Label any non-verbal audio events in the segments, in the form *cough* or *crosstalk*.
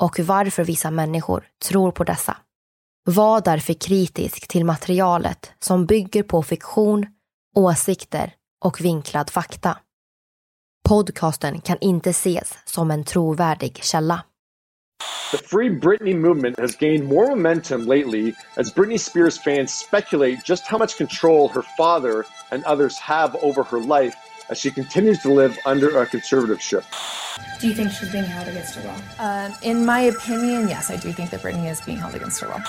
och varför vissa människor tror på dessa. Var därför kritisk till materialet som bygger på fiktion, åsikter och vinklad fakta. Podcasten kan inte ses som en trovärdig källa. The Free Britney movement has gained more momentum lately as Britney Spears fans speculate just how much control her father and others have over her life as she continues to live under a conservatorship. Do you think she's being held against her will? Uh, in my opinion, yes, I do think that Britney is being held against her will.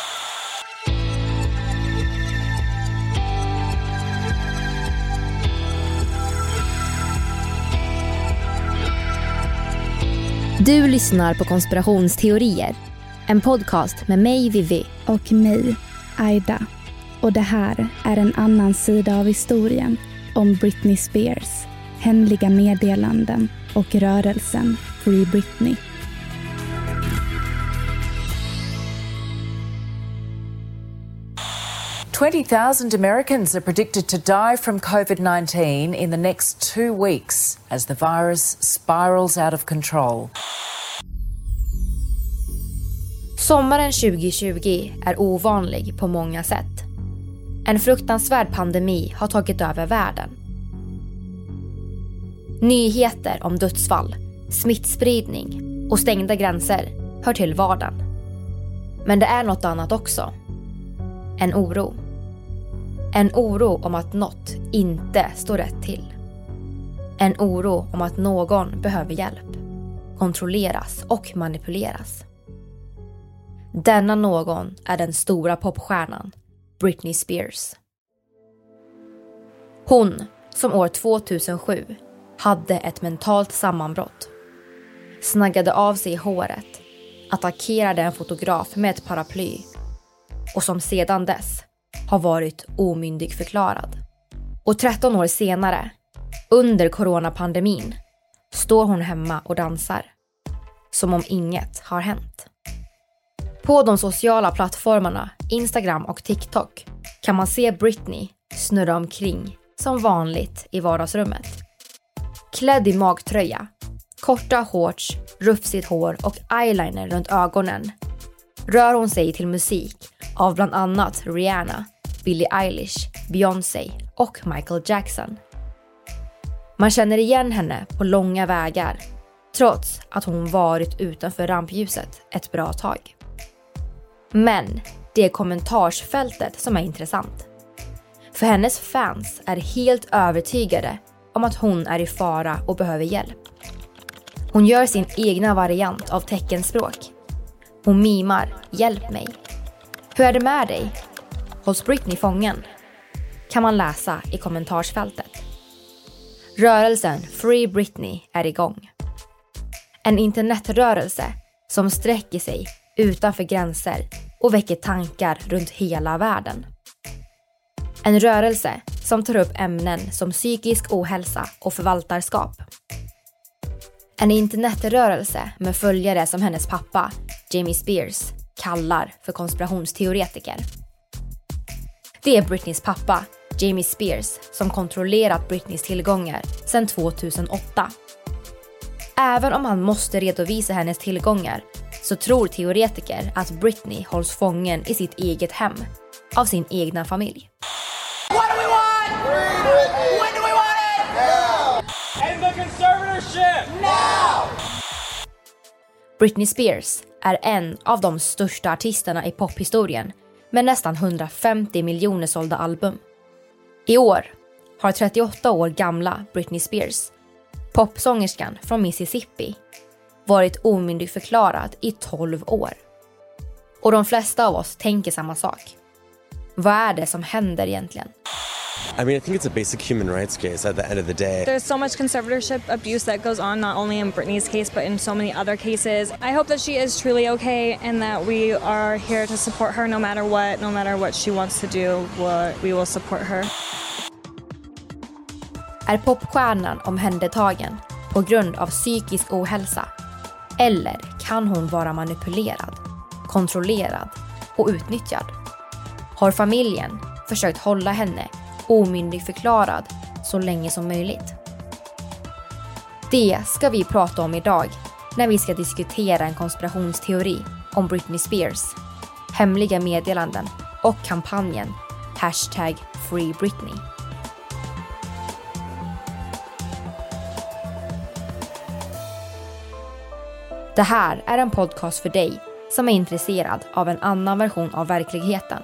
Du lyssnar på konspirationsteorier. En podcast med mig, Vivi. Och mig, Aida. Och det här är en annan sida av historien om Britney Spears, hemliga meddelanden och rörelsen Free Britney. Twenty thousand Americans are predicted to die from COVID 19 in the next two weeks as the virus spirals out of control. Sommaren 2020 är ovanlig på många sätt. En fruktansvärd pandemi har tagit över världen. Nyheter om dödsfall, smittspridning och stängda gränser hör till vardagen. Men det är något annat också. En oro. En oro om att något inte står rätt till. En oro om att någon behöver hjälp, kontrolleras och manipuleras. Denna någon är den stora popstjärnan Britney Spears. Hon som år 2007 hade ett mentalt sammanbrott. Snaggade av sig håret, attackerade en fotograf med ett paraply och som sedan dess har varit omyndigförklarad. Och 13 år senare, under coronapandemin, står hon hemma och dansar. Som om inget har hänt. På de sociala plattformarna Instagram och TikTok kan man se Britney snurra omkring som vanligt i vardagsrummet. Klädd i magtröja, korta shorts, rufsigt hår och eyeliner runt ögonen rör hon sig till musik av bland annat Rihanna, Billie Eilish, Beyoncé och Michael Jackson. Man känner igen henne på långa vägar trots att hon varit utanför rampljuset ett bra tag. Men det är kommentarsfältet som är intressant. För hennes fans är helt övertygade om att hon är i fara och behöver hjälp. Hon gör sin egna variant av teckenspråk. Hon mimar “Hjälp mig”. Hur är det med dig? Hålls Britney fången? Kan man läsa i kommentarsfältet. Rörelsen Free Britney är igång. En internetrörelse som sträcker sig utanför gränser och väcker tankar runt hela världen. En rörelse som tar upp ämnen som psykisk ohälsa och förvaltarskap. En internetrörelse med följare som hennes pappa, Jamie Spears, kallar för konspirationsteoretiker. Det är Britneys pappa, Jamie Spears, som kontrollerat Britneys tillgångar sedan 2008. Även om han måste redovisa hennes tillgångar så tror teoretiker att Britney hålls fången i sitt eget hem av sin egna familj. What do we want? When do we want it? Now! And the conservatorship! Now! Britney Spears är en av de största artisterna i pophistorien med nästan 150 miljoner sålda album. I år har 38 år gamla Britney Spears, popsångerskan från Mississippi, varit omyndigförklarad i 12 år. Och de flesta av oss tänker samma sak. Vad är det som händer egentligen? I mean, I think it's a basic human rights case at the end of the day. There's so much conservatorship abuse that goes on, not only in Britney's case, but in so many other cases. I hope that she is truly okay and that we are here to support her no matter what, no matter what she wants to do, we will support her. Är popstjärnan omhändertagen på grund av psykisk ohälsa? Eller kan hon vara manipulerad, kontrollerad och utnyttjad? Har familjen försökt hålla henne omyndigförklarad så länge som möjligt. Det ska vi prata om idag när vi ska diskutera en konspirationsteori om Britney Spears, hemliga meddelanden och kampanjen Hashtag Free Britney. Det här är en podcast för dig som är intresserad av en annan version av verkligheten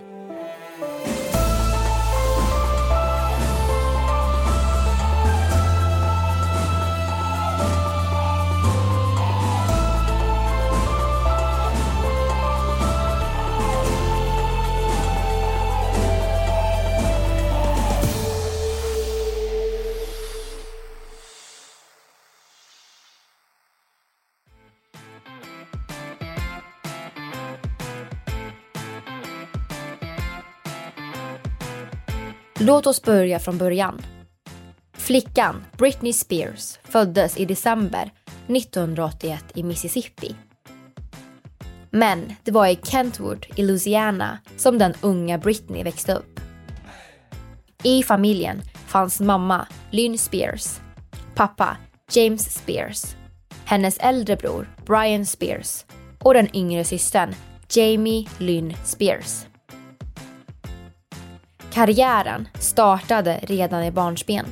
Låt oss börja från början. Flickan Britney Spears föddes i december 1981 i Mississippi. Men det var i Kentwood i Louisiana som den unga Britney växte upp. I familjen fanns mamma Lynn Spears, pappa James Spears, hennes äldre bror Brian Spears och den yngre systern Jamie Lynn Spears. Karriären startade redan i barnsben.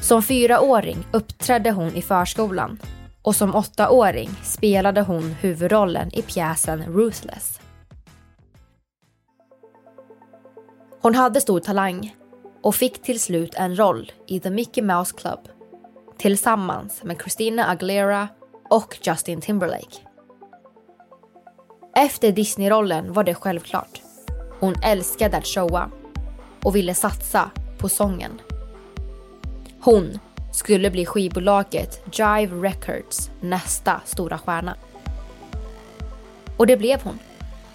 Som fyraåring uppträdde hon i förskolan och som åttaåring spelade hon huvudrollen i pjäsen Ruthless. Hon hade stor talang och fick till slut en roll i The Mickey Mouse Club tillsammans med Christina Aguilera och Justin Timberlake. Efter Disney-rollen var det självklart. Hon älskade att showa och ville satsa på sången. Hon skulle bli skivbolaget Jive Records nästa stora stjärna. Och det blev hon.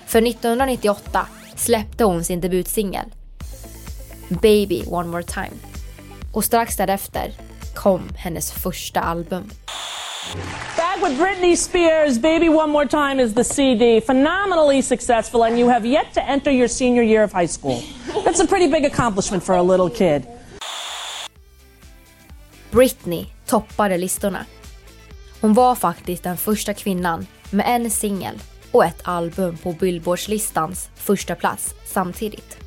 För 1998 släppte hon sin debutsingel Baby One More Time. Och strax därefter kom hennes första album. Back with Britney Spears, Baby One More Time is the CD. Phenomenally successful, and you have yet to enter your senior year of high school. That's a pretty big accomplishment for a little kid. Britney toppade listorna. Hon var faktiskt den första kvinnan med en singel och ett album på Billboardslistans första plats samtidigt.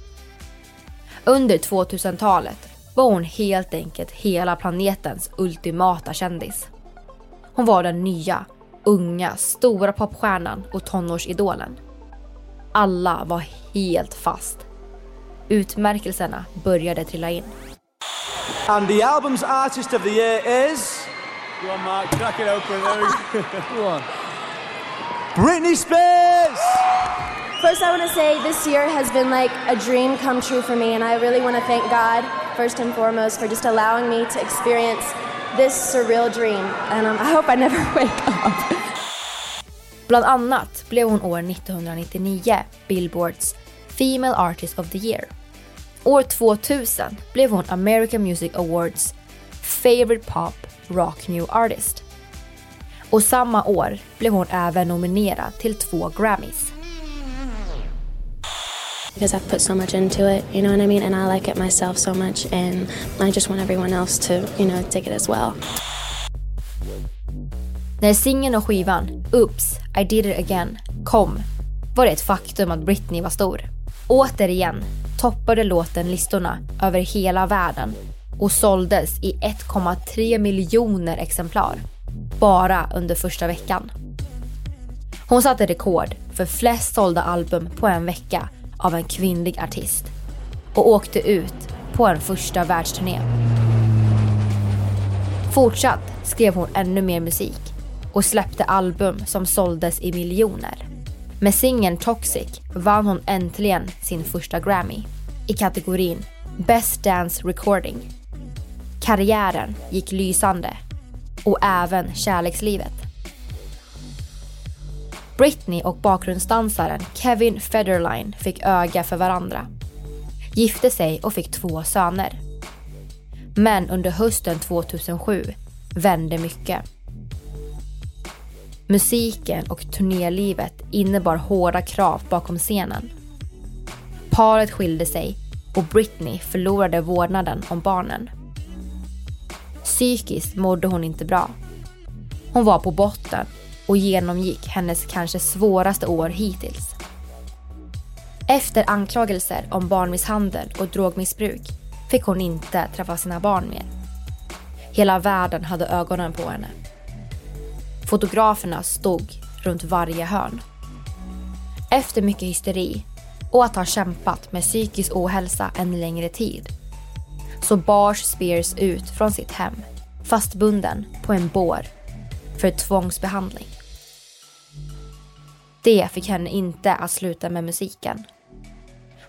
Under 2000-talet var hon helt enkelt hela planetens ultimata kändis. Hon var den nya, unga, stora popstjärnan och tonårsidolen. Alla var helt fast. Utmärkelserna började trilla in. And the album's artist of the year is... Go on Mark, crack it open. *laughs* Go on. Britney Spears! First, I want to say this year has been like a dream come true for me, and I really want to thank God, first and foremost, for just allowing me to experience this surreal dream and um, I hope I never *laughs* wake up. Bland annat blev hon år 1999 Billboards Female Artist of the Year. År 2000 blev hon American Music Awards Favorite Pop Rock New Artist. Och samma år blev hon även nominerad till två Grammys because I've put so much into it, you know what I mean? And I like it myself so much, and I just want everyone else to, you know, take it as well. När singeln och skivan Oops, I did it again kom var det ett faktum att Britney var stor. Återigen toppade låten listorna över hela världen och såldes i 1,3 miljoner exemplar bara under första veckan. Hon satte rekord för flest sålda album på en vecka av en kvinnlig artist och åkte ut på en första världsturné. Fortsatt skrev hon ännu mer musik och släppte album som såldes i miljoner. Med singeln Toxic vann hon äntligen sin första Grammy i kategorin Best Dance Recording. Karriären gick lysande och även kärlekslivet. Britney och bakgrundsdansaren Kevin Federline fick öga för varandra. Gifte sig och fick två söner. Men under hösten 2007 vände mycket. Musiken och turnélivet innebar hårda krav bakom scenen. Paret skilde sig och Britney förlorade vårdnaden om barnen. Psykiskt mådde hon inte bra. Hon var på botten och genomgick hennes kanske svåraste år hittills. Efter anklagelser om barnmisshandel och drogmissbruk fick hon inte träffa sina barn mer. Hela världen hade ögonen på henne. Fotograferna stod runt varje hörn. Efter mycket hysteri och att ha kämpat med psykisk ohälsa en längre tid så bars Spears ut från sitt hem fastbunden på en bår för tvångsbehandling. Det fick henne inte att sluta med musiken.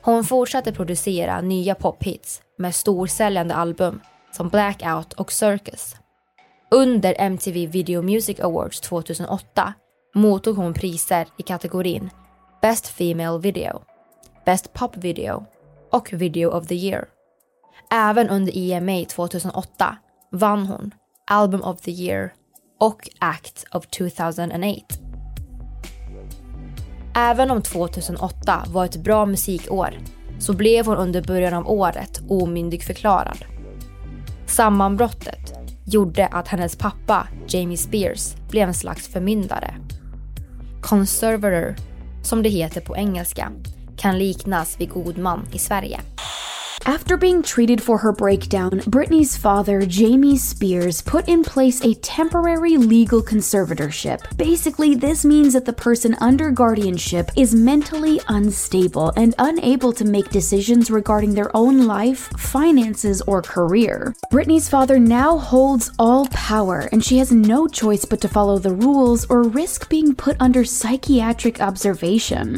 Hon fortsatte producera nya pophits med storsäljande album som Blackout och Circus. Under MTV Video Music Awards 2008 mottog hon priser i kategorin Best Female Video, Best Pop Video och Video of the Year. Även under EMA 2008 vann hon Album of the Year och Act of 2008. Även om 2008 var ett bra musikår så blev hon under början av året omyndigförklarad. Sammanbrottet gjorde att hennes pappa, Jamie Spears, blev en slags förmyndare. Conservator, som det heter på engelska, kan liknas vid god man i Sverige. After being treated for her breakdown, Britney's father, Jamie Spears, put in place a temporary legal conservatorship. Basically, this means that the person under guardianship is mentally unstable and unable to make decisions regarding their own life, finances, or career. Britney's father now holds all power, and she has no choice but to follow the rules or risk being put under psychiatric observation.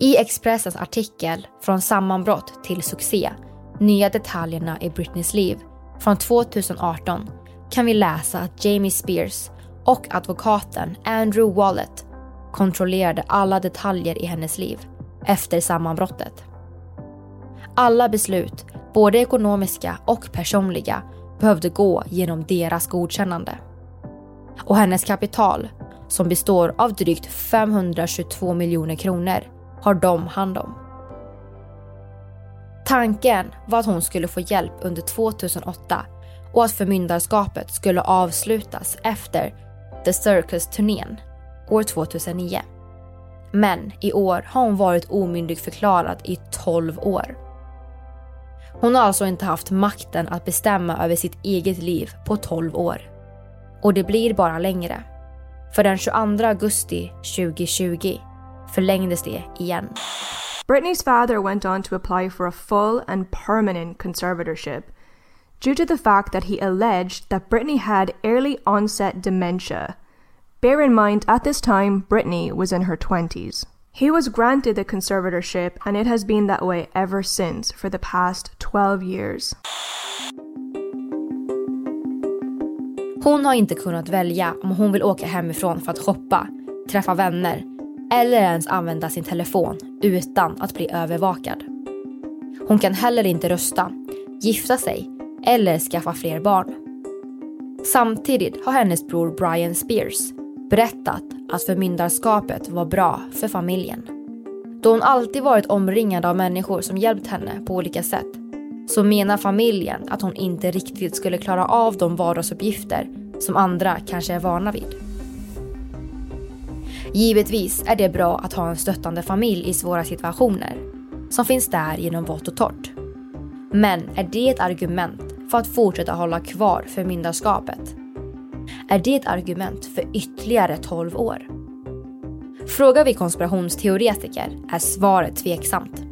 I Expressens artikel Från sammanbrott till succé, nya detaljerna i Britneys liv från 2018 kan vi läsa att Jamie Spears och advokaten Andrew Wallet kontrollerade alla detaljer i hennes liv efter sammanbrottet. Alla beslut, både ekonomiska och personliga, behövde gå genom deras godkännande. Och hennes kapital, som består av drygt 522 miljoner kronor, har de hand om. Tanken var att hon skulle få hjälp under 2008 och att förmyndarskapet skulle avslutas efter The Circus-turnén år 2009. Men i år har hon varit omyndigförklarad i 12 år. Hon har alltså inte haft makten att bestämma över sitt eget liv på 12 år. Och det blir bara längre. För den 22 augusti 2020 förlängdes det igen. Britney's father went on to apply for a full and permanent conservatorship due to the fact that he alleged that Britney had early onset dementia. Bear in mind, at this time, Britney was in her 20s. He was granted the conservatorship, and it has been that way ever since for the past 12 years. Hon har inte kunnat välja om hon vill åka hemifrån för att shoppa, träffa vänner eller ens använda sin telefon utan att bli övervakad. Hon kan heller inte rösta, gifta sig eller skaffa fler barn. Samtidigt har hennes bror Brian Spears berättat att förmyndarskapet var bra för familjen. Då hon alltid varit omringad av människor som hjälpt henne på olika sätt så menar familjen att hon inte riktigt skulle klara av de vardagsuppgifter som andra kanske är vana vid. Givetvis är det bra att ha en stöttande familj i svåra situationer som finns där genom vått och torrt. Men är det ett argument för att fortsätta hålla kvar förmyndarskapet? Är det ett argument för ytterligare 12 år? Frågar vi konspirationsteoretiker är svaret tveksamt.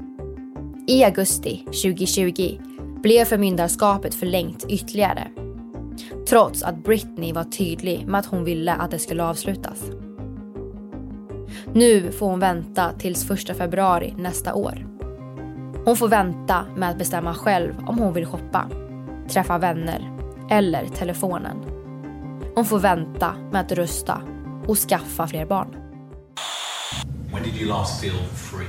I augusti 2020 blev förmyndarskapet förlängt ytterligare. Trots att Britney var tydlig med att hon ville att det skulle avslutas. Nu får hon vänta tills 1 februari nästa år. Hon får vänta med att bestämma själv om hon vill shoppa, träffa vänner eller telefonen. Hon får vänta med att rösta och skaffa fler barn. When did you last feel free?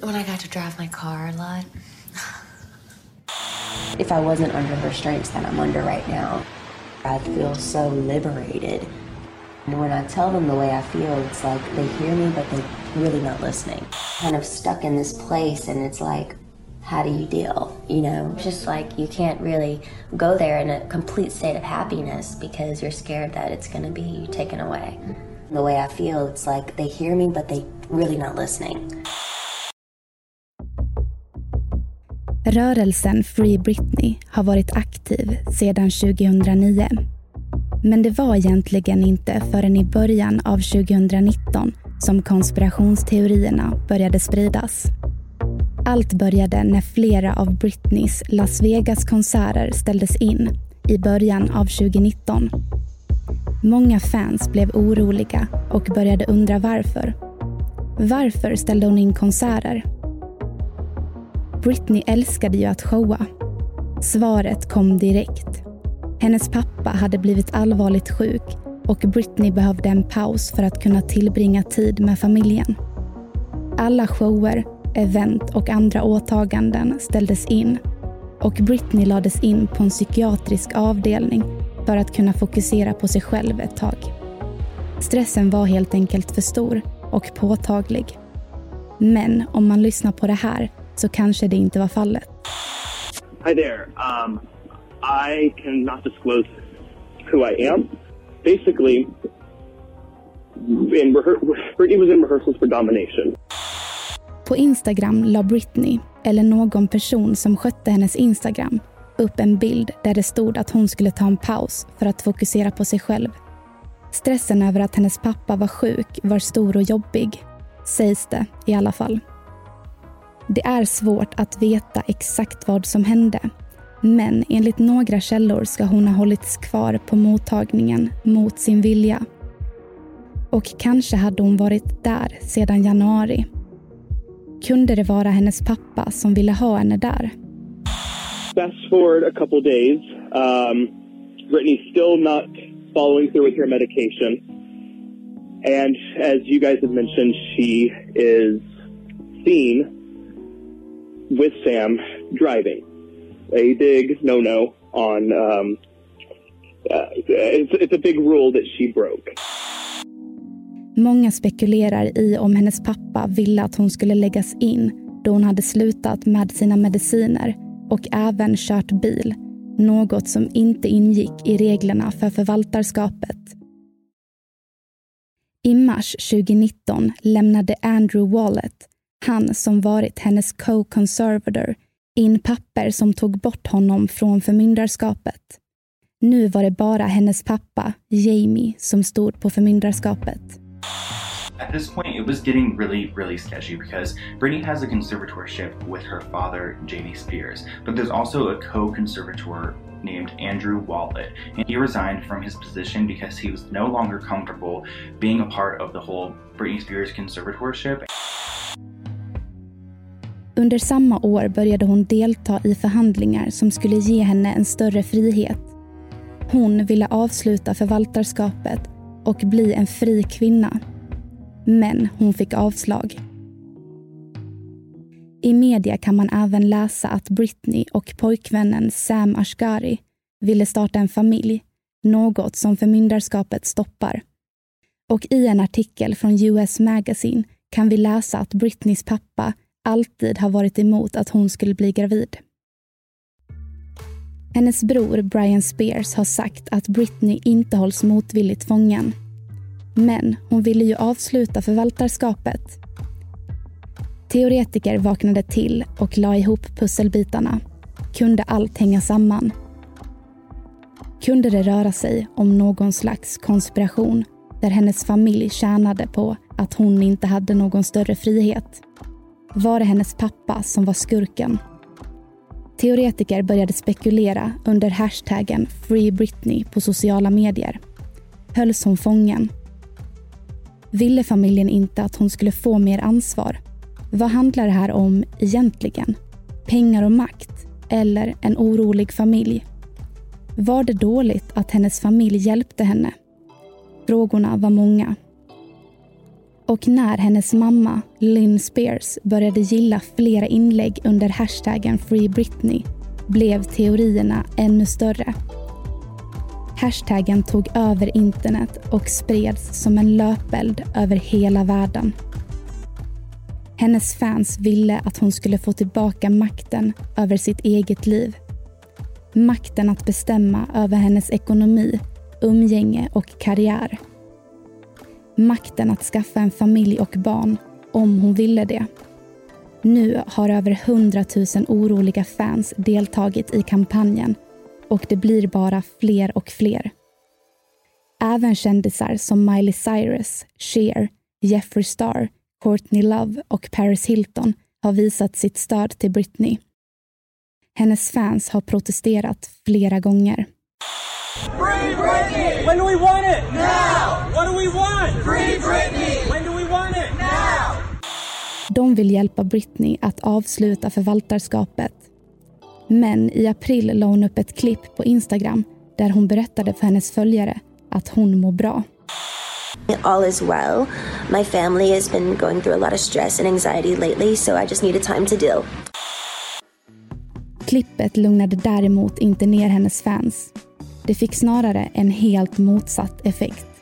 When I got to drive my car a lot. if I wasn't under the restraints that I'm under right now, I feel so liberated. And when I tell them the way I feel, it's like they hear me, but they're really not listening. Kind of stuck in this place, and it's like, how do you deal? You know, just like you can't really go there in a complete state of happiness because you're scared that it's going to be taken away. The way I feel, it's like they hear me, but they really not listening. Rörelsen Free Britney har varit aktiv sedan 2009. Men det var egentligen inte förrän i början av 2019 som konspirationsteorierna började spridas. Allt började när flera av Britneys Las Vegas-konserter ställdes in i början av 2019. Många fans blev oroliga och började undra varför. Varför ställde hon in konserter? Britney älskade ju att showa. Svaret kom direkt. Hennes pappa hade blivit allvarligt sjuk och Britney behövde en paus för att kunna tillbringa tid med familjen. Alla shower, event och andra åtaganden ställdes in och Britney lades in på en psykiatrisk avdelning för att kunna fokusera på sig själv ett tag. Stressen var helt enkelt för stor och påtaglig. Men om man lyssnar på det här så kanske det inte var fallet. Hi there. Um, I cannot disclose who I am. Basically, in Britney was in rehearsals for domination. På Instagram la Britney, eller någon person som skötte hennes Instagram, upp en bild där det stod att hon skulle ta en paus för att fokusera på sig själv. Stressen över att hennes pappa var sjuk var stor och jobbig, sägs det i alla fall. Det är svårt att veta exakt vad som hände men enligt några källor ska hon ha hållits kvar på mottagningen mot sin vilja. Och kanske hade hon varit där sedan januari. Kunde det vara hennes pappa som ville ha henne där? Fast forward a couple days, um, Brittany's still not following through with her medication. And as you guys have mentioned, she is seen with Sam driving. A big no no on, um, uh, it's, it's a big rule that she broke. Många spekulerar i om hennes pappa ville att hon skulle läggas in då hon hade slutat med sina mediciner och även kört bil, något som inte ingick i reglerna för förvaltarskapet. I mars 2019 lämnade Andrew Wallet, han som varit hennes co-conservator, in papper som tog bort honom från förmyndarskapet. Nu var det bara hennes pappa, Jamie, som stod på förmyndarskapet. At this point, it was getting really, really sketchy because Brittany has a conservatorship with her father, Jamie Spears, but there's also a co conservator named Andrew Wallet, and he resigned from his position because he was no longer comfortable being a part of the whole Britney Spears conservatorship. Under samma år började hon delta i förhandlingar som skulle ge henne en större frihet. Hon ville avsluta förvaltarskapet och bli en fri kvinna. Men hon fick avslag. I media kan man även läsa att Britney och pojkvännen Sam Ashgari ville starta en familj, något som förmyndarskapet stoppar. Och i en artikel från US Magazine kan vi läsa att Britneys pappa alltid har varit emot att hon skulle bli gravid. Hennes bror Brian Spears har sagt att Britney inte hålls motvilligt fången. Men hon ville ju avsluta förvaltarskapet. Teoretiker vaknade till och la ihop pusselbitarna. Kunde allt hänga samman? Kunde det röra sig om någon slags konspiration där hennes familj tjänade på att hon inte hade någon större frihet? Var det hennes pappa som var skurken? Teoretiker började spekulera under hashtaggen Free Britney på sociala medier. Hölls hon fången? Ville familjen inte att hon skulle få mer ansvar? Vad handlar det här om egentligen? Pengar och makt? Eller en orolig familj? Var det dåligt att hennes familj hjälpte henne? Frågorna var många. Och när hennes mamma, Lynn Spears, började gilla flera inlägg under hashtaggen Free Britney blev teorierna ännu större. Hashtaggen tog över internet och spreds som en löpeld över hela världen. Hennes fans ville att hon skulle få tillbaka makten över sitt eget liv. Makten att bestämma över hennes ekonomi, umgänge och karriär. Makten att skaffa en familj och barn om hon ville det. Nu har över 100 000 oroliga fans deltagit i kampanjen och det blir bara fler och fler. Även kändisar som Miley Cyrus, Cher, Jeffree Star, Courtney Love och Paris Hilton har visat sitt stöd till Britney. Hennes fans har protesterat flera gånger. Free Britney! When do we want it? Now! What do we want? Free Britney! When do we want it? Now! De vill hjälpa Britney att avsluta förvaltarskapet. Men i april la hon upp ett klipp på Instagram där hon berättade för hennes följare att hon mår bra. All is well. My family has been going through a lot of stress and anxiety lately, so I just needed time to deal. Klippet lugnade däremot inte ner hennes fans. Det fick snarare en helt motsatt effekt.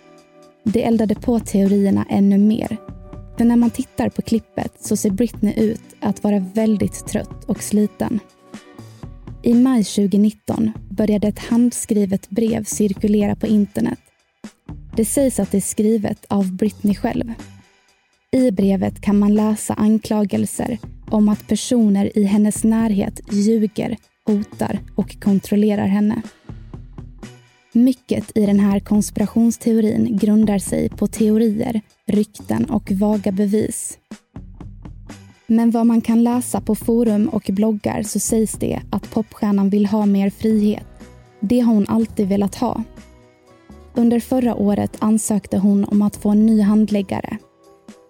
Det eldade på teorierna ännu mer. För när man tittar på klippet så ser Britney ut att vara väldigt trött och sliten. I maj 2019 började ett handskrivet brev cirkulera på internet. Det sägs att det är skrivet av Britney själv. I brevet kan man läsa anklagelser om att personer i hennes närhet ljuger, hotar och kontrollerar henne. Mycket i den här konspirationsteorin grundar sig på teorier, rykten och vaga bevis. Men vad man kan läsa på forum och bloggar så sägs det att popstjärnan vill ha mer frihet. Det har hon alltid velat ha. Under förra året ansökte hon om att få en ny handläggare.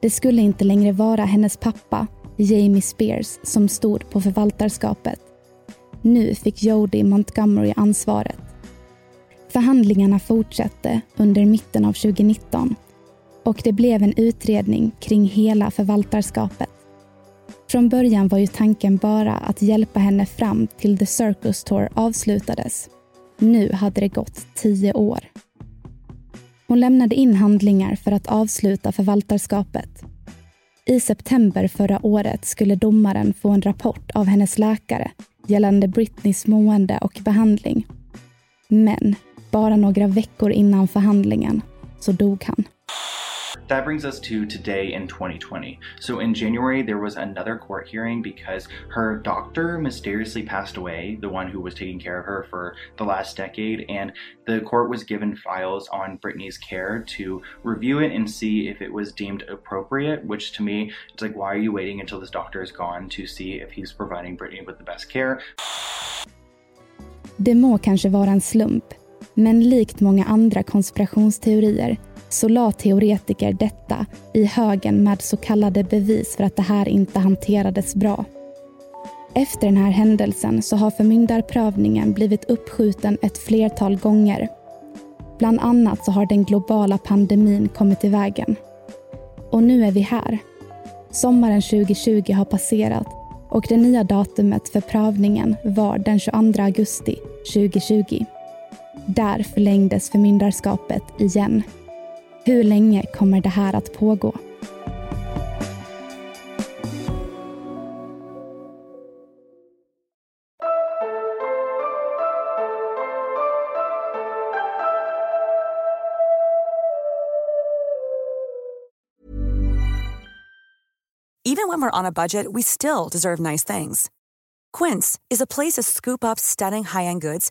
Det skulle inte längre vara hennes pappa, Jamie Spears, som stod på förvaltarskapet. Nu fick Jodie Montgomery ansvaret. Förhandlingarna fortsatte under mitten av 2019 och det blev en utredning kring hela förvaltarskapet. Från början var ju tanken bara att hjälpa henne fram till The Circus Tour avslutades. Nu hade det gått tio år. Hon lämnade in handlingar för att avsluta förvaltarskapet. I september förra året skulle domaren få en rapport av hennes läkare gällande Britneys mående och behandling. Men bara några veckor innan förhandlingen så dog han. That brings us to today in 2020. So in January, there was another court hearing because her doctor mysteriously passed away, the one who was taking care of her for the last decade, and the court was given files on Britney's care to review it and see if it was deemed appropriate, which to me, it's like, why are you waiting until this doctor is gone to see if he's providing Britney with the best care? Det må kanske vara en slump, men likt många andra konspirationsteorier så la teoretiker detta i högen med så kallade bevis för att det här inte hanterades bra. Efter den här händelsen så har förmyndarprövningen blivit uppskjuten ett flertal gånger. Bland annat så har den globala pandemin kommit i vägen. Och nu är vi här. Sommaren 2020 har passerat och det nya datumet för prövningen var den 22 augusti 2020. Där förlängdes förmyndarskapet igen. Hur länge kommer det här att pågå? Even when we're on a budget, we still deserve nice things. Quince is a place to scoop up stunning high-end goods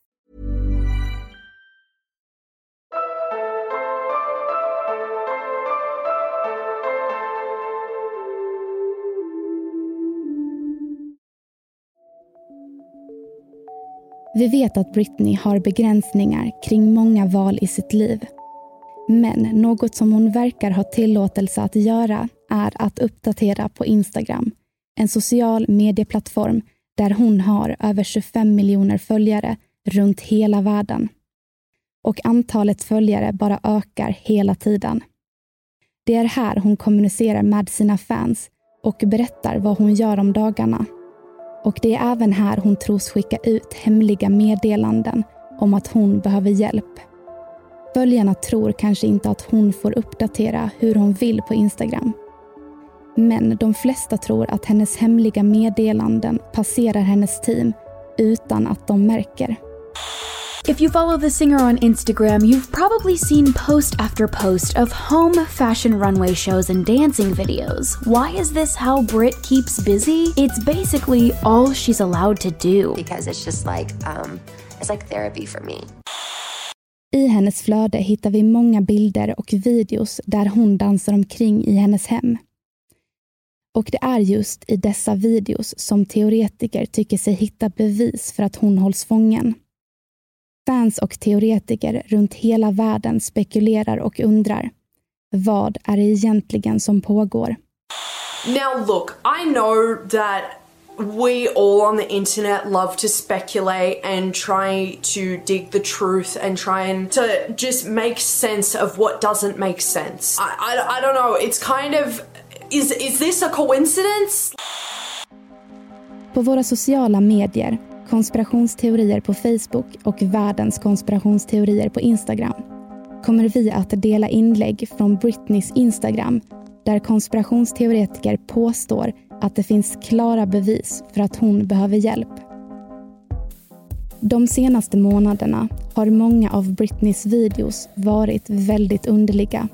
Vi vet att Britney har begränsningar kring många val i sitt liv. Men något som hon verkar ha tillåtelse att göra är att uppdatera på Instagram. En social medieplattform där hon har över 25 miljoner följare runt hela världen. Och antalet följare bara ökar hela tiden. Det är här hon kommunicerar med sina fans och berättar vad hon gör om dagarna. Och det är även här hon tros skicka ut hemliga meddelanden om att hon behöver hjälp. Följarna tror kanske inte att hon får uppdatera hur hon vill på Instagram. Men de flesta tror att hennes hemliga meddelanden passerar hennes team utan att de märker. If you follow the singer on Instagram, you've probably seen post after post of home fashion runway shows and dancing videos. Why is this how Brit keeps busy? It's basically all she's allowed to do. Because it's just like, um, it's like therapy for me. I hennes flöde hittar vi många bilder och videos där hon dansar omkring i hennes hem. Och det är just i dessa videos som teoretiker tycker sig hitta bevis för att hon hålls fången. Fans och teoretiker runt hela världen spekulerar och undrar. Vad är det egentligen som pågår? Now, look, I know that we all on the internet love to speculate and try to dig the truth and try and to just make sense of what doesn't make sense. I, I, I don't know, it's kind of. Is, is this a coincidence? På våra sociala medier konspirationsteorier på Facebook och världens konspirationsteorier på Instagram kommer vi att dela inlägg från Britneys Instagram där konspirationsteoretiker påstår att det finns klara bevis för att hon behöver hjälp. De senaste månaderna har många av Britneys videos varit väldigt underliga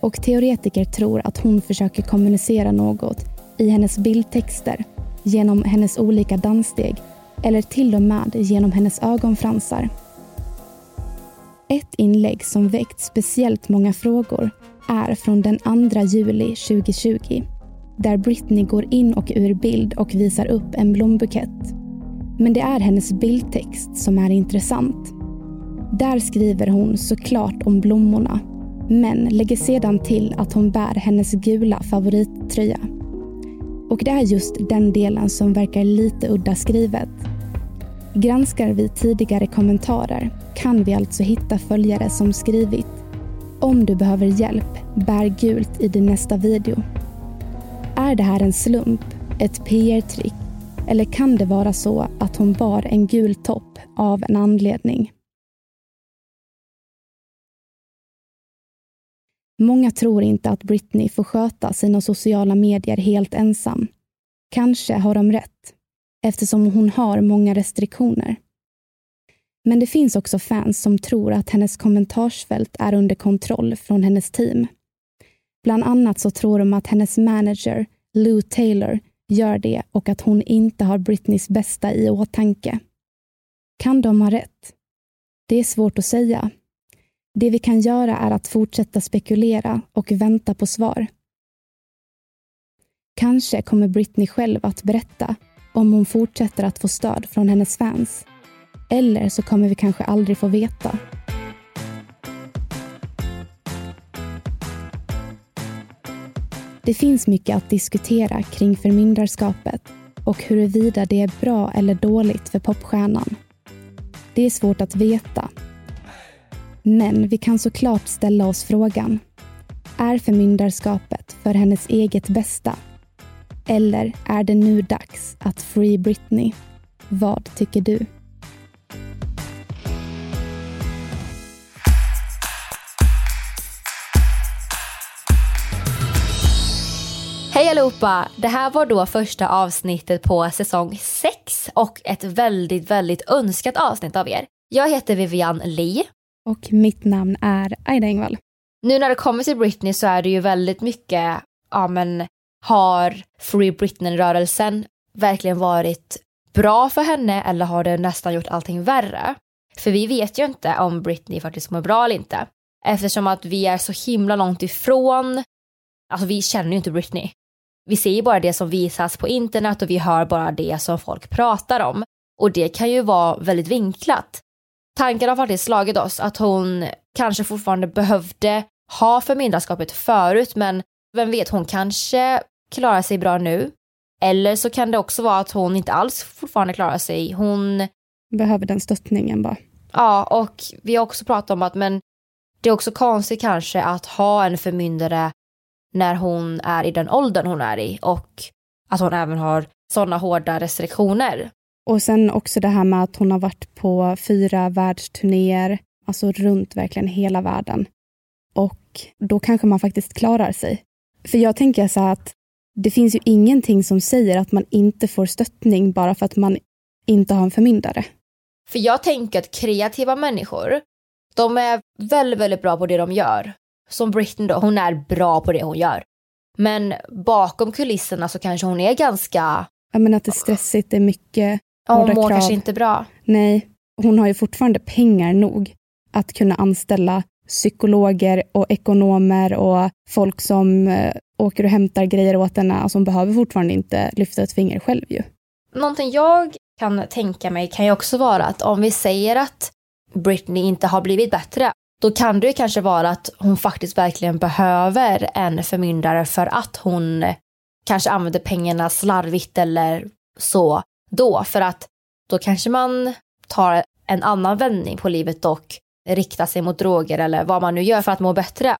och teoretiker tror att hon försöker kommunicera något i hennes bildtexter genom hennes olika danssteg eller till och med genom hennes ögonfransar. Ett inlägg som väckt speciellt många frågor är från den 2 juli 2020 där Britney går in och ur bild och visar upp en blombukett. Men det är hennes bildtext som är intressant. Där skriver hon såklart om blommorna men lägger sedan till att hon bär hennes gula favorittröja. Och det är just den delen som verkar lite udda skrivet. Granskar vi tidigare kommentarer kan vi alltså hitta följare som skrivit Om du behöver hjälp, bär gult i din nästa video. Är det här en slump, ett PR-trick eller kan det vara så att hon bar en gul topp av en anledning? Många tror inte att Britney får sköta sina sociala medier helt ensam. Kanske har de rätt, eftersom hon har många restriktioner. Men det finns också fans som tror att hennes kommentarsfält är under kontroll från hennes team. Bland annat så tror de att hennes manager, Lou Taylor, gör det och att hon inte har Britneys bästa i åtanke. Kan de ha rätt? Det är svårt att säga. Det vi kan göra är att fortsätta spekulera och vänta på svar. Kanske kommer Britney själv att berätta om hon fortsätter att få stöd från hennes fans. Eller så kommer vi kanske aldrig få veta. Det finns mycket att diskutera kring förmyndarskapet och huruvida det är bra eller dåligt för popstjärnan. Det är svårt att veta. Men vi kan såklart ställa oss frågan. Är förmyndarskapet för hennes eget bästa? Eller är det nu dags att Free Britney? Vad tycker du? Hej allihopa! Det här var då första avsnittet på säsong 6 och ett väldigt, väldigt önskat avsnitt av er. Jag heter Vivian Lee. Och mitt namn är Aida Engvall. Nu när det kommer till Britney så är det ju väldigt mycket, ja men har Free Britney-rörelsen verkligen varit bra för henne eller har det nästan gjort allting värre? För vi vet ju inte om Britney faktiskt mår bra eller inte. Eftersom att vi är så himla långt ifrån, alltså vi känner ju inte Britney. Vi ser ju bara det som visas på internet och vi hör bara det som folk pratar om. Och det kan ju vara väldigt vinklat. Tanken har faktiskt slagit oss att hon kanske fortfarande behövde ha förmyndarskapet förut men vem vet, hon kanske klarar sig bra nu. Eller så kan det också vara att hon inte alls fortfarande klarar sig. Hon behöver den stöttningen bara. Ja, och vi har också pratat om att men det är också konstigt kanske att ha en förmyndare när hon är i den åldern hon är i och att hon även har sådana hårda restriktioner. Och sen också det här med att hon har varit på fyra världsturnéer, alltså runt verkligen hela världen. Och då kanske man faktiskt klarar sig. För jag tänker så här att det finns ju ingenting som säger att man inte får stöttning bara för att man inte har en förmyndare. För jag tänker att kreativa människor, de är väldigt, väldigt bra på det de gör. Som Britney då, hon är bra på det hon gör. Men bakom kulisserna så kanske hon är ganska... Ja men att det är stressigt, det är mycket Ja, hon mår kanske inte bra. Nej, hon har ju fortfarande pengar nog att kunna anställa psykologer och ekonomer och folk som eh, åker och hämtar grejer åt henne. Alltså hon behöver fortfarande inte lyfta ett finger själv ju. Någonting jag kan tänka mig kan ju också vara att om vi säger att Britney inte har blivit bättre, då kan det ju kanske vara att hon faktiskt verkligen behöver en förmyndare för att hon kanske använder pengarna slarvigt eller så då. För att då kanske man tar en annan vändning på livet och riktar sig mot droger eller vad man nu gör för att må bättre.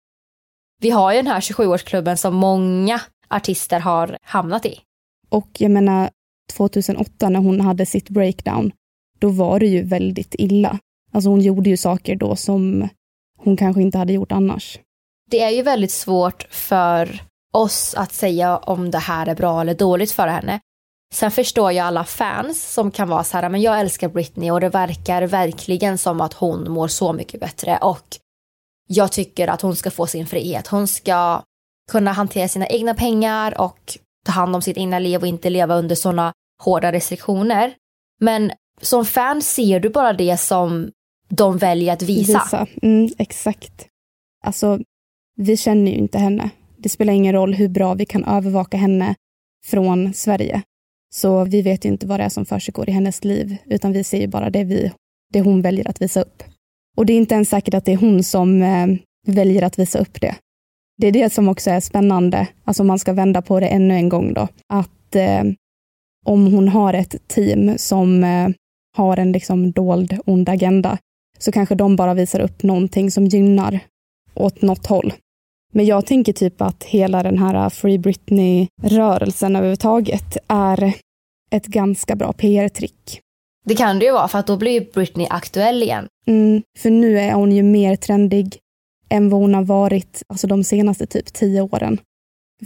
Vi har ju den här 27-årsklubben som många artister har hamnat i. Och jag menar 2008 när hon hade sitt breakdown, då var det ju väldigt illa. Alltså hon gjorde ju saker då som hon kanske inte hade gjort annars. Det är ju väldigt svårt för oss att säga om det här är bra eller dåligt för henne. Sen förstår jag alla fans som kan vara så här, men jag älskar Britney och det verkar verkligen som att hon mår så mycket bättre och jag tycker att hon ska få sin frihet. Hon ska kunna hantera sina egna pengar och ta hand om sitt egna liv och inte leva under sådana hårda restriktioner. Men som fan ser du bara det som de väljer att visa. visa. Mm, exakt. Alltså, vi känner ju inte henne. Det spelar ingen roll hur bra vi kan övervaka henne från Sverige. Så vi vet ju inte vad det är som försiggår i hennes liv, utan vi ser ju bara det, vi, det hon väljer att visa upp. Och det är inte ens säkert att det är hon som eh, väljer att visa upp det. Det är det som också är spännande, alltså om man ska vända på det ännu en gång då, att eh, om hon har ett team som eh, har en liksom dold ond agenda, så kanske de bara visar upp någonting som gynnar åt något håll. Men jag tänker typ att hela den här Free Britney-rörelsen överhuvudtaget är ett ganska bra PR-trick. Det kan det ju vara, för att då blir Britney aktuell igen. Mm, för nu är hon ju mer trendig än vad hon har varit alltså de senaste typ tio åren.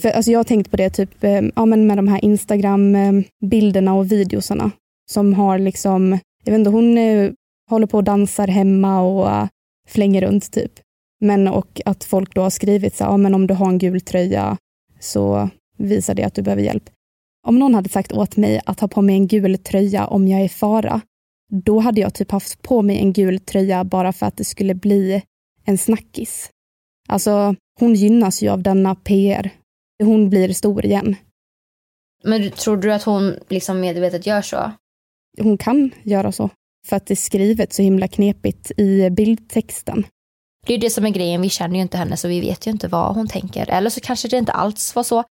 För, alltså jag har tänkt på det typ, eh, ja, men med de här Instagram-bilderna och videosarna som har liksom, jag vet inte, hon eh, håller på och dansar hemma och uh, flänger runt typ. Men och att folk då har skrivit så ja men om du har en gul tröja så visar det att du behöver hjälp. Om någon hade sagt åt mig att ha på mig en gul tröja om jag är i fara, då hade jag typ haft på mig en gul tröja bara för att det skulle bli en snackis. Alltså, hon gynnas ju av denna PR. Hon blir stor igen. Men tror du att hon liksom medvetet gör så? Hon kan göra så, för att det är skrivet så himla knepigt i bildtexten. Det är det som är grejen, vi känner ju inte henne så vi vet ju inte vad hon tänker. Eller så kanske det inte alls var så.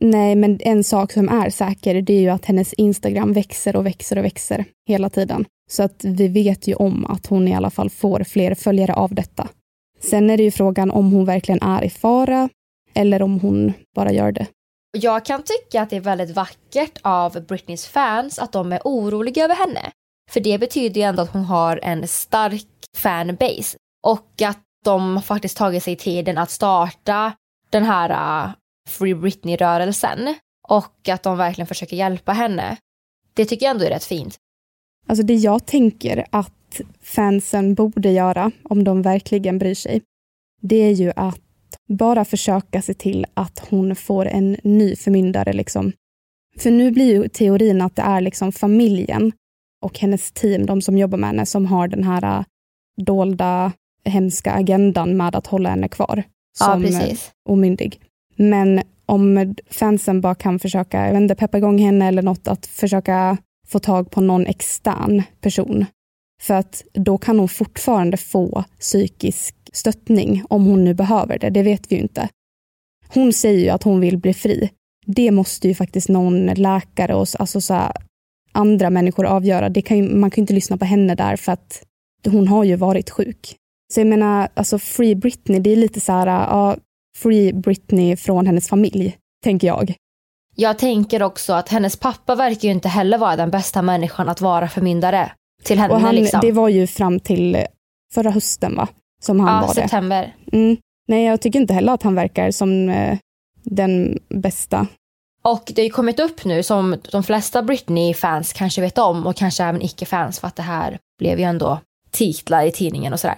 Nej, men en sak som är säker, det är ju att hennes Instagram växer och växer och växer hela tiden. Så att vi vet ju om att hon i alla fall får fler följare av detta. Sen är det ju frågan om hon verkligen är i fara eller om hon bara gör det. Jag kan tycka att det är väldigt vackert av Britneys fans att de är oroliga över henne. För det betyder ju ändå att hon har en stark fanbase och att de faktiskt tagit sig tiden att starta den här uh, Free Britney-rörelsen och att de verkligen försöker hjälpa henne. Det tycker jag ändå är rätt fint. Alltså det jag tänker att fansen borde göra, om de verkligen bryr sig, det är ju att bara försöka se till att hon får en ny förmyndare. Liksom. För nu blir ju teorin att det är liksom familjen och hennes team, de som jobbar med henne, som har den här äh, dolda hemska agendan med att hålla henne kvar som ja, omyndig. Men om fansen bara kan försöka, jag vet inte, peppa igång henne eller något, att försöka få tag på någon extern person. För att då kan hon fortfarande få psykisk stöttning om hon nu behöver det, det vet vi ju inte. Hon säger ju att hon vill bli fri. Det måste ju faktiskt någon läkare och alltså så här, andra människor avgöra. Det kan ju, man kan ju inte lyssna på henne där för att hon har ju varit sjuk. Så jag menar, alltså Free Britney, det är lite så här, ja, Free Britney från hennes familj, tänker jag. Jag tänker också att hennes pappa verkar ju inte heller vara den bästa människan att vara förmyndare till henne. Och han, liksom. Det var ju fram till förra hösten va? Som han ja, var september. det. Mm. Nej, jag tycker inte heller att han verkar som eh, den bästa. Och det har ju kommit upp nu som de flesta Britney-fans kanske vet om och kanske även icke-fans för att det här blev ju ändå titlar i tidningen och sådär.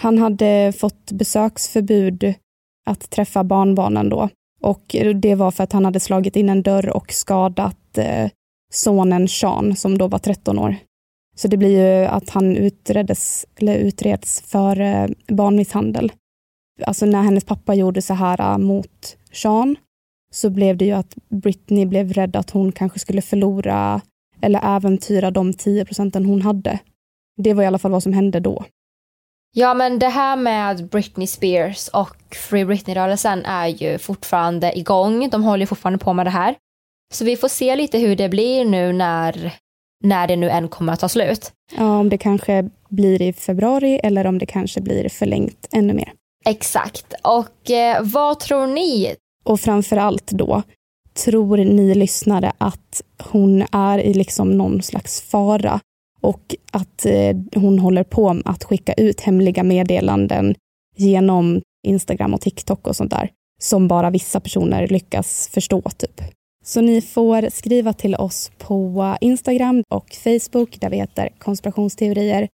Han hade fått besöksförbud att träffa barnbarnen då. Och det var för att han hade slagit in en dörr och skadat eh, sonen Sean som då var 13 år. Så det blir ju att han utreddes, eller utreds för eh, barnmisshandel. Alltså när hennes pappa gjorde så här eh, mot Sean så blev det ju att Britney blev rädd att hon kanske skulle förlora eller äventyra de 10 procenten hon hade. Det var i alla fall vad som hände då. Ja, men det här med Britney Spears och Free Britney-rörelsen är ju fortfarande igång. De håller fortfarande på med det här. Så vi får se lite hur det blir nu när, när det nu än kommer att ta slut. Ja, om det kanske blir i februari eller om det kanske blir förlängt ännu mer. Exakt. Och eh, vad tror ni? Och framför allt då, tror ni lyssnare att hon är i liksom någon slags fara och att eh, hon håller på med att skicka ut hemliga meddelanden genom Instagram och TikTok och sånt där som bara vissa personer lyckas förstå. typ. Så ni får skriva till oss på Instagram och Facebook där vi heter konspirationsteorier.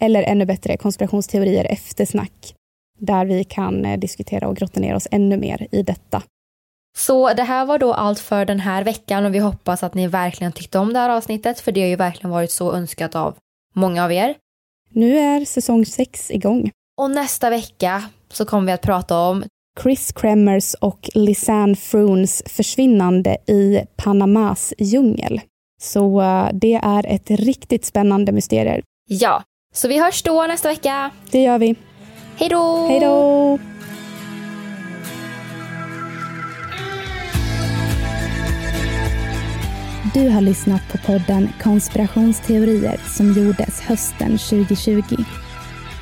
Eller ännu bättre konspirationsteorier eftersnack där vi kan eh, diskutera och grotta ner oss ännu mer i detta. Så det här var då allt för den här veckan och vi hoppas att ni verkligen tyckte om det här avsnittet för det har ju verkligen varit så önskat av många av er. Nu är säsong 6 igång. Och nästa vecka så kommer vi att prata om Chris Kremers och Lisanne Froons försvinnande i Panamas djungel. Så uh, det är ett riktigt spännande mysterium. Ja, så vi hörs då nästa vecka. Det gör vi. Hej då! Hej då! Du har lyssnat på podden Konspirationsteorier som gjordes hösten 2020.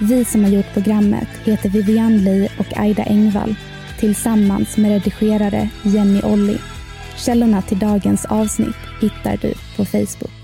Vi som har gjort programmet heter Vivian Lee och Aida Engvall tillsammans med redigerare Jenny Olli. Källorna till dagens avsnitt hittar du på Facebook.